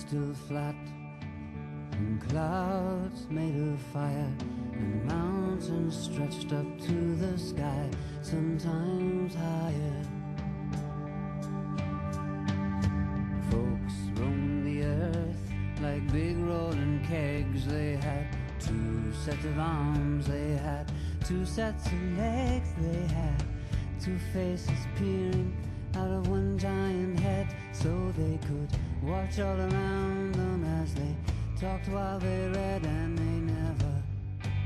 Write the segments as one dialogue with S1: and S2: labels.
S1: still flat, and clouds made of fire, and mountains stretched up to the sky, sometimes higher. Folks roamed the earth like big rolling kegs. They had two sets of arms, they had two sets of legs, they had two faces peering out of one giant head so they could watch all around them as they talked while they read and they never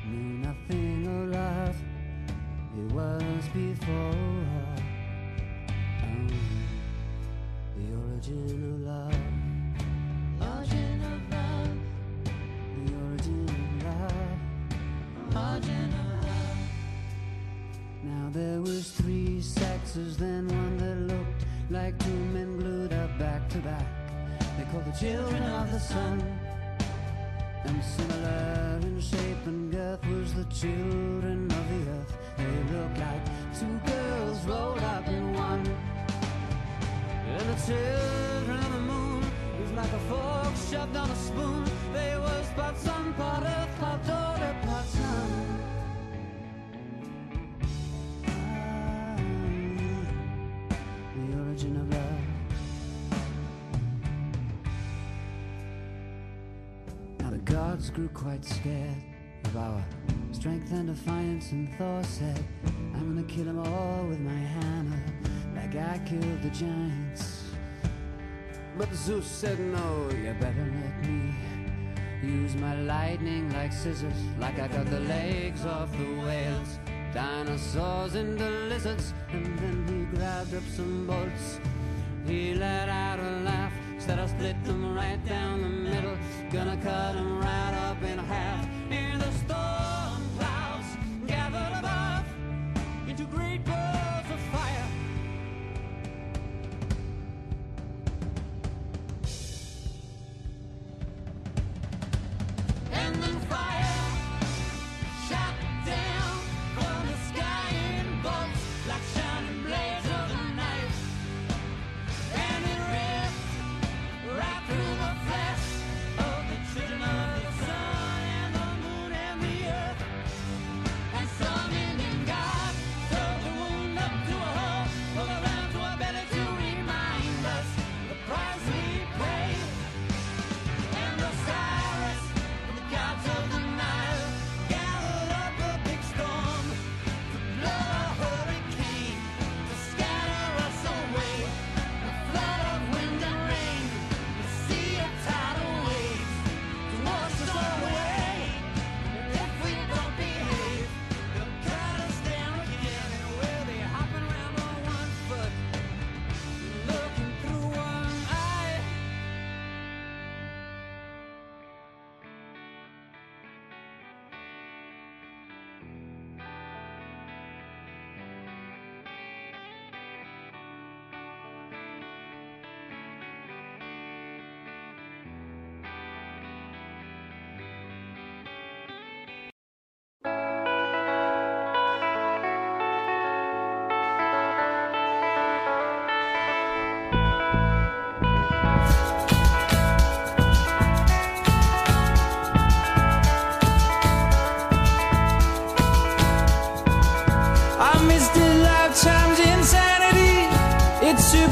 S1: knew nothing of love. It was before um, the origin of love. Origin of love. The origin of love. Origin of love. Now there was three sexes, then one that looked like two men glued back to back. They called the children of the sun. And similar in shape and girth was the children of the earth. They looked like two girls rolled up in one. And the children of the moon was like a fork shoved on a spoon. They was part sun, part of part grew quite scared of our strength and defiance, and Thor said, I'm gonna kill them all with my hammer, like I killed the giants. But Zeus said, No, you better let me use my lightning like scissors, like I cut the legs off the whales, dinosaurs into lizards, and then he grabbed up some bolts. He let out a laugh, said I split them right down the middle, gonna cut them right up in half.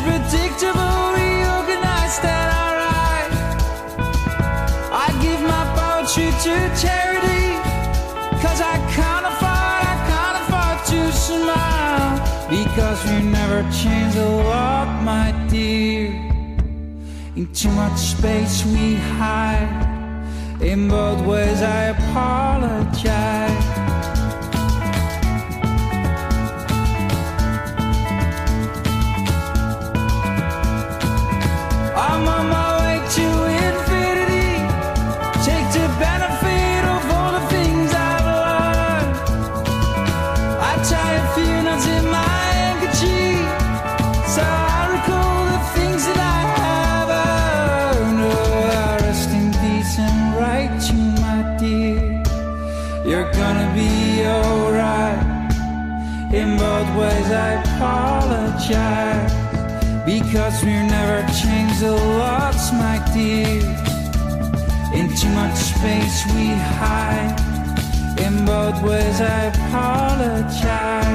S2: It's too predictable, reorganized and alright. I give my poetry to charity. Cause I can't afford, I can't afford to smile. Because we never change a lot, my dear. In too much space we hide. In both ways I apologize. I'm on my
S3: we hide. In both ways, I apologize.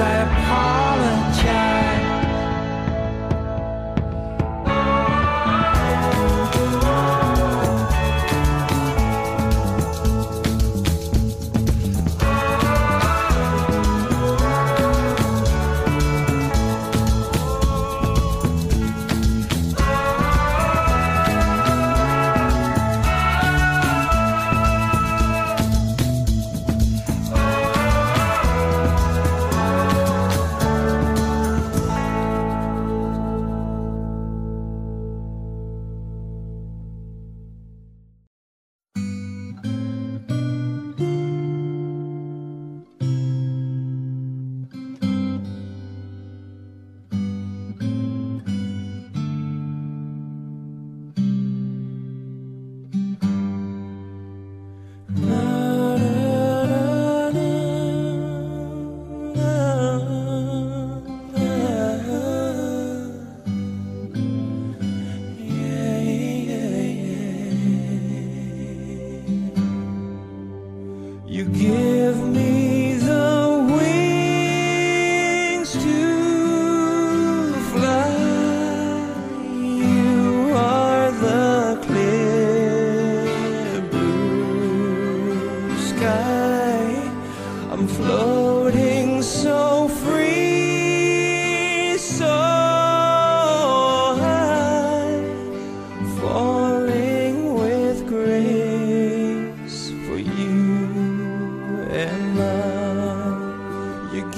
S3: I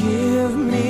S3: give me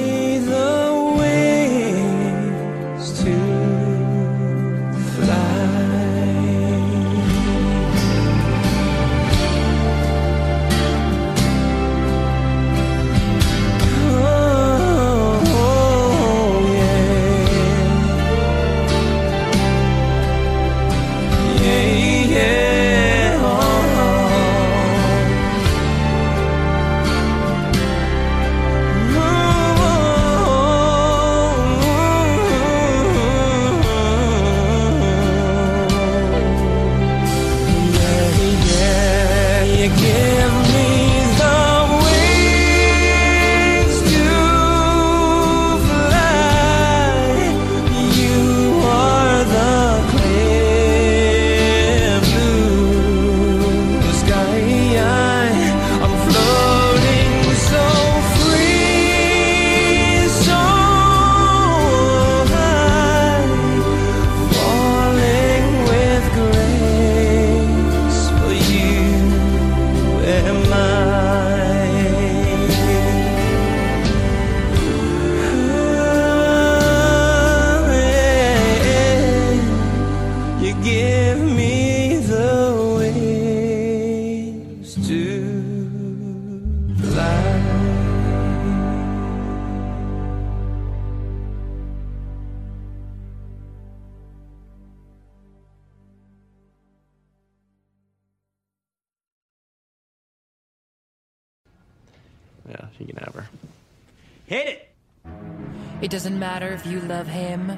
S4: matter if you love him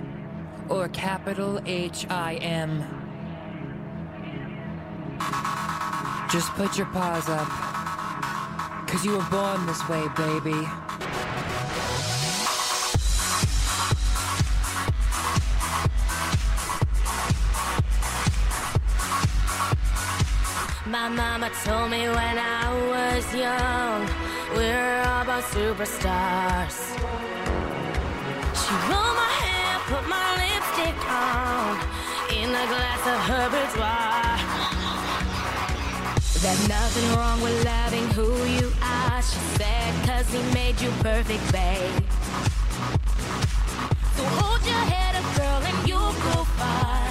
S4: or capital H I M. Just put your paws up. Cause you were born this way, baby.
S5: My mama told me when I was young, we we're all about superstars. She rolled my hair, put my lipstick on, in a glass of her boudoir. There's nothing wrong with loving who you are, she said, cause he made you perfect, babe. So hold your head up, girl, and you'll go far.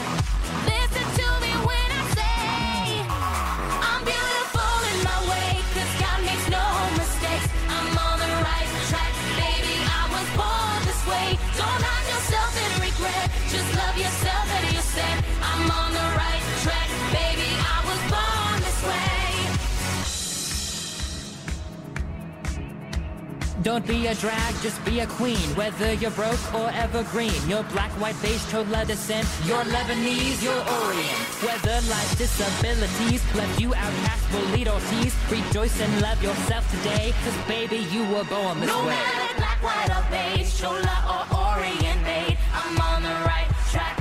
S5: Don't
S4: be a drag, just be a queen. Whether you're broke or evergreen, you're black, white, beige, chola descent, you're Lebanese, you're Orient. Whether life's disabilities left you outcast, bullied or teased, rejoice and love yourself today, cause baby, you were born this
S5: No
S4: way.
S5: matter black, white, or beige, chola or Orient made, I'm on the right track,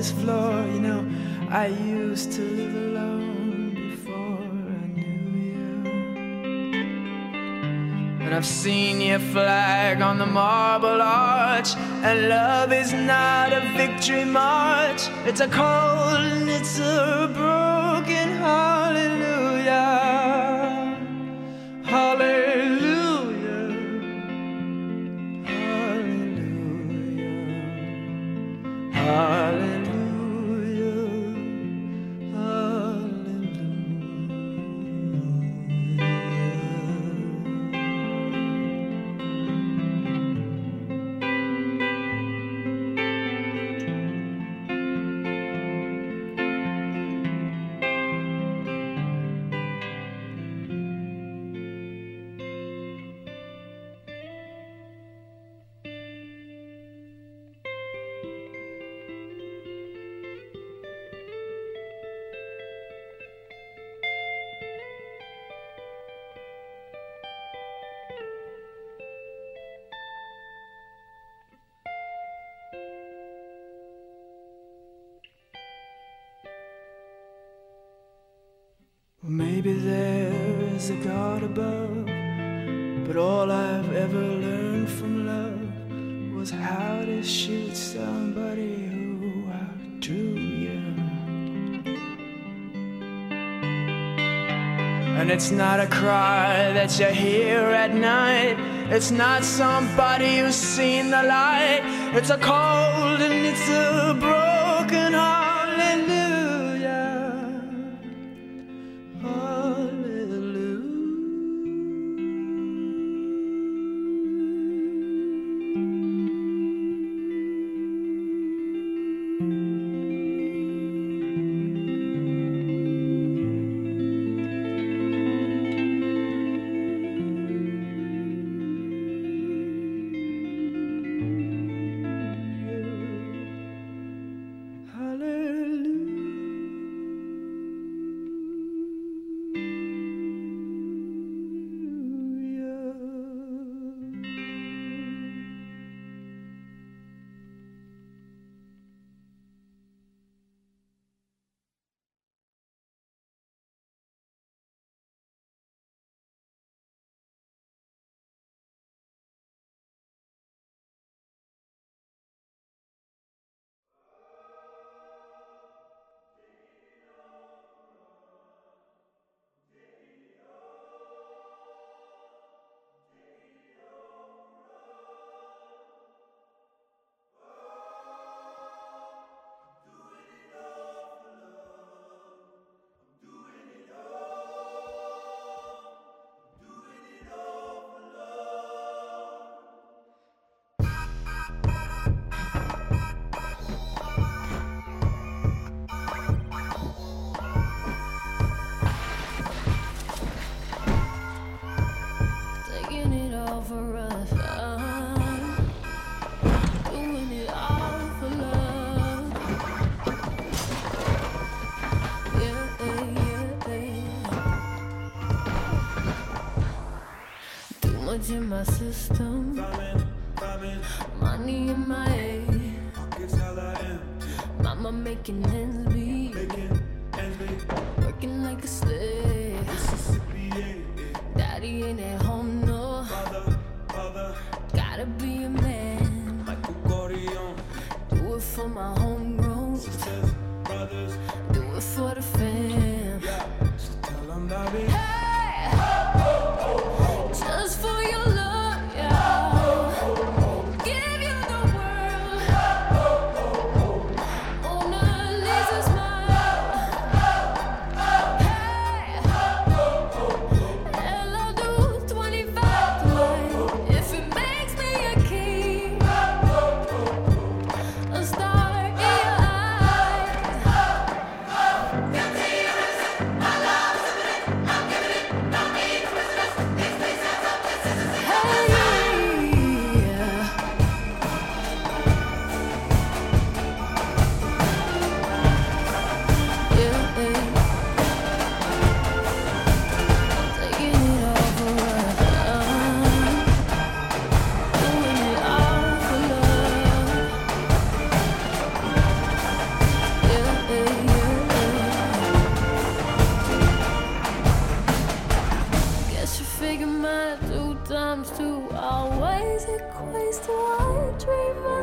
S6: this floor. You know, I used to live alone before I knew you. And I've seen your flag on the marble arch. And love is not a victory march, it's a cold and it's a broken hallelujah. And it's not a cry that you hear at night. It's not somebody who's seen the light. It's a cold and it's a broken hallelujah.
S7: In my system.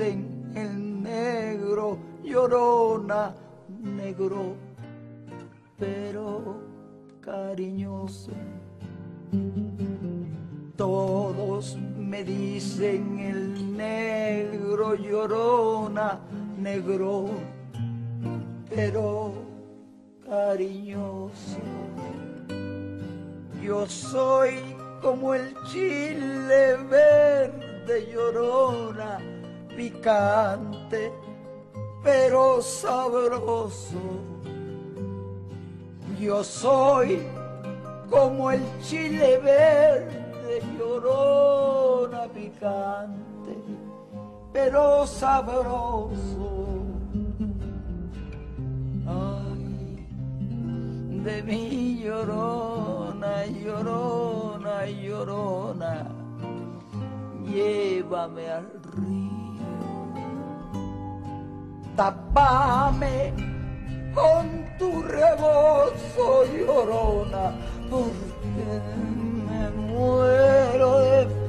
S8: el negro, llorona, negro, pero cariñoso. Todos me dicen el negro, llorona, negro, pero cariñoso. Yo soy como el chile verde llorona, picante, pero sabroso. Yo soy como el chile verde llorona, picante, pero sabroso. Ay, de mi llorona, llorona, llorona, llévame al río, tapame con tu rebozo, llorona, porque me muero de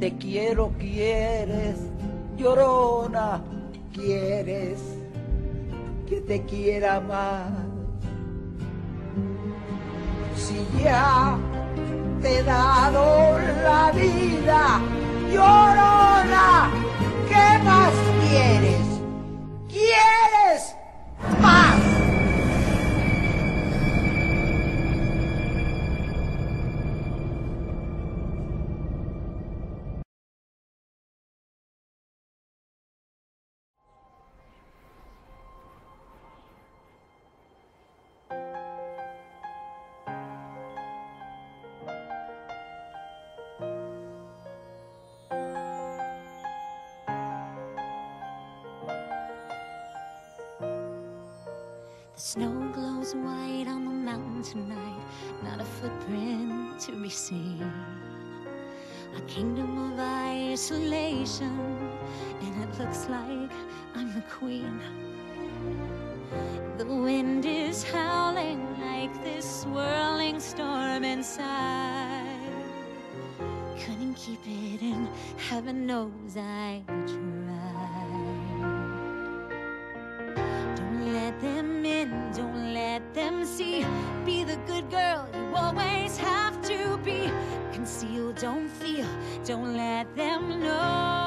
S8: te quiero quieres, llorona, quieres que te quiera más. Si ya te he dado la vida, llorona, ¿qué más quieres? ¿Quieres
S9: glows white on the mountain tonight, not a footprint to be seen. A kingdom of isolation, and it looks like I'm the queen. The wind is howling like this swirling storm inside. Couldn't keep it in, heaven knows I tried. Good girl you always have to be. Conceal, don't feel, don't let them know.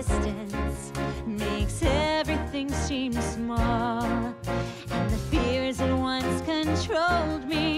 S9: Distance makes everything seem small. And the fears that once controlled me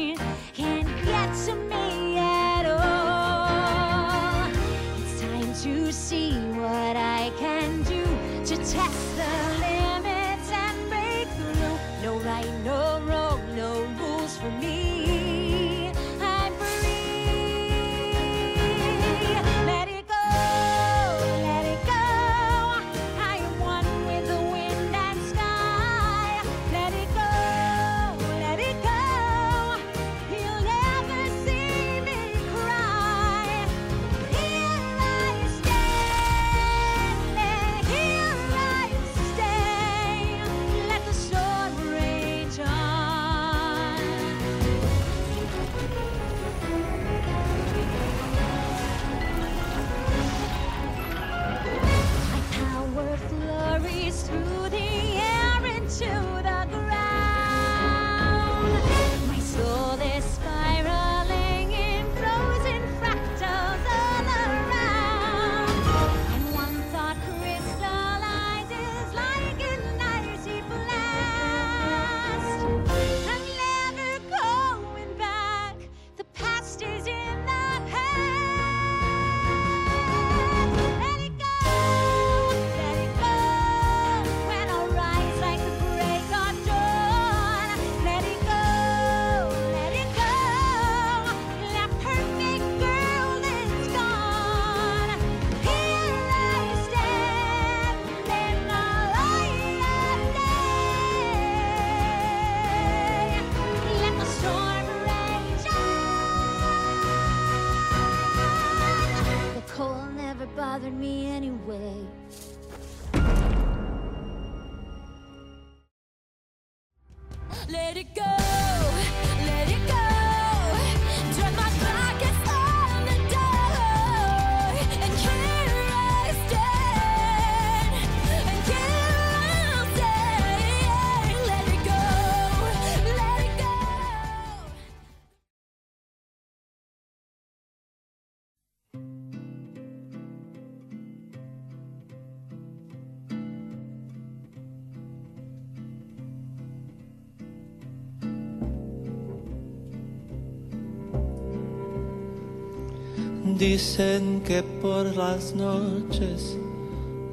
S10: Dicen que por las noches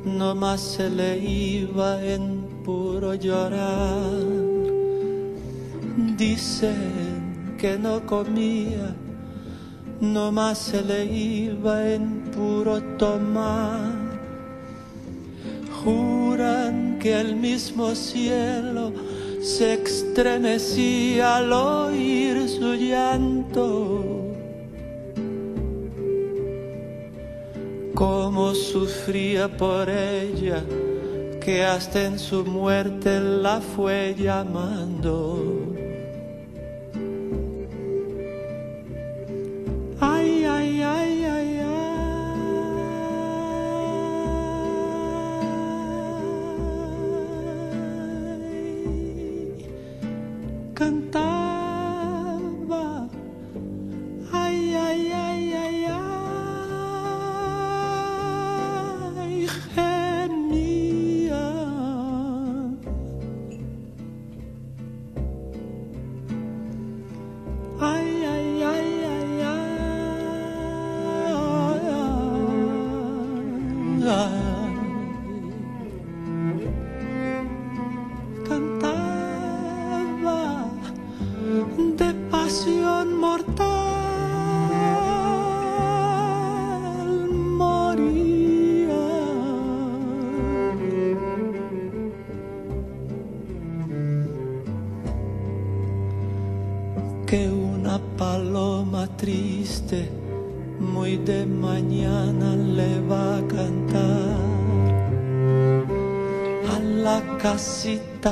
S10: no más se le iba en puro llorar. Dicen que no comía, no más se le iba en puro tomar. Juran que el mismo cielo se estremecía al oír su llanto. Cómo sufría por ella, que hasta en su muerte la fue llamando.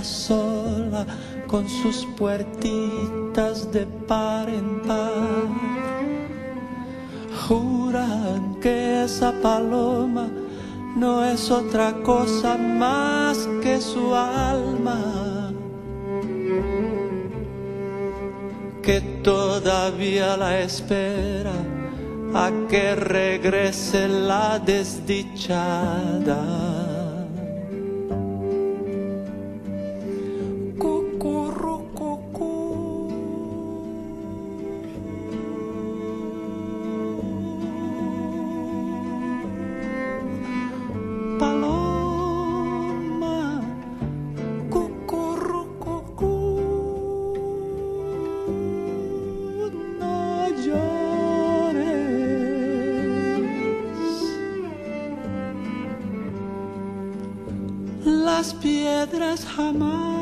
S10: Sola con sus puertitas de par en par. Juran que esa paloma no es otra cosa más que su alma, que todavía la espera a que regrese la desdichada. Piedras